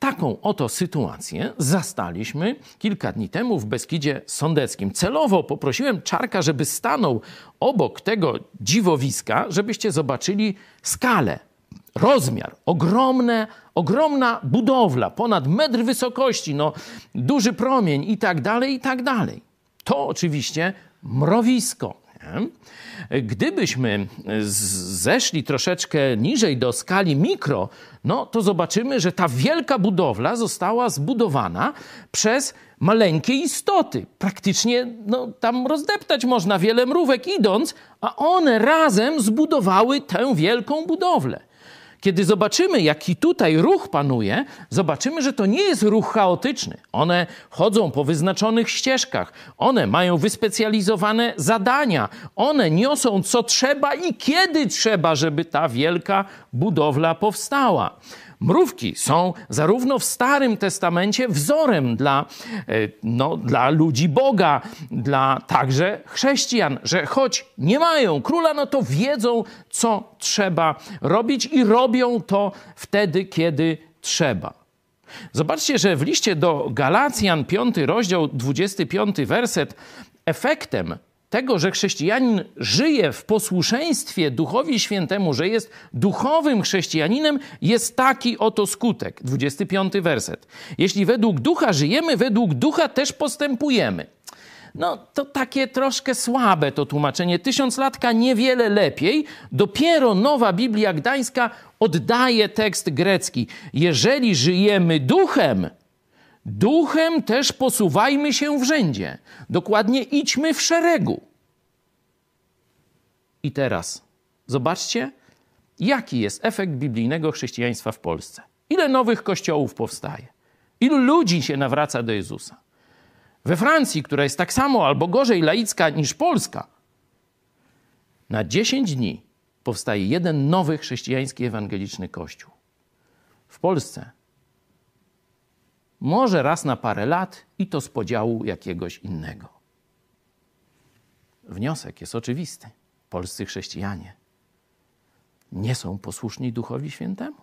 Taką oto sytuację zastaliśmy kilka dni temu w Beskidzie Sądeckim. Celowo poprosiłem Czarka, żeby stanął obok tego dziwowiska, żebyście zobaczyli skalę, rozmiar, ogromne, ogromna budowla, ponad metr wysokości, no, duży promień i tak dalej, i tak dalej. To oczywiście mrowisko. Gdybyśmy zeszli troszeczkę niżej do skali mikro, no to zobaczymy, że ta wielka budowla została zbudowana przez maleńkie istoty. Praktycznie no, tam rozdeptać można wiele mrówek idąc, a one razem zbudowały tę wielką budowlę. Kiedy zobaczymy, jaki tutaj ruch panuje, zobaczymy, że to nie jest ruch chaotyczny. One chodzą po wyznaczonych ścieżkach, one mają wyspecjalizowane zadania, one niosą co trzeba i kiedy trzeba, żeby ta wielka budowla powstała. Mrówki są zarówno w Starym Testamencie wzorem dla, e, no, dla ludzi Boga, dla także chrześcijan, że choć nie mają króla, no to wiedzą, co trzeba robić i robią to wtedy, kiedy trzeba. Zobaczcie, że w liście do Galacjan, 5 rozdział, 25 werset, efektem tego, że chrześcijanin żyje w posłuszeństwie Duchowi Świętemu, że jest duchowym chrześcijaninem, jest taki oto skutek. 25 werset. Jeśli według ducha żyjemy, według ducha też postępujemy. No to takie troszkę słabe to tłumaczenie. Tysiąclatka niewiele lepiej. Dopiero nowa Biblia Gdańska oddaje tekst grecki. Jeżeli żyjemy duchem, Duchem też posuwajmy się w rzędzie. Dokładnie idźmy w szeregu. I teraz zobaczcie, jaki jest efekt biblijnego chrześcijaństwa w Polsce. Ile nowych kościołów powstaje? Ilu ludzi się nawraca do Jezusa? We Francji, która jest tak samo albo gorzej laicka niż Polska, na 10 dni powstaje jeden nowy chrześcijański ewangeliczny kościół. W Polsce może raz na parę lat i to z podziału jakiegoś innego. Wniosek jest oczywisty. Polscy chrześcijanie nie są posłuszni Duchowi Świętemu.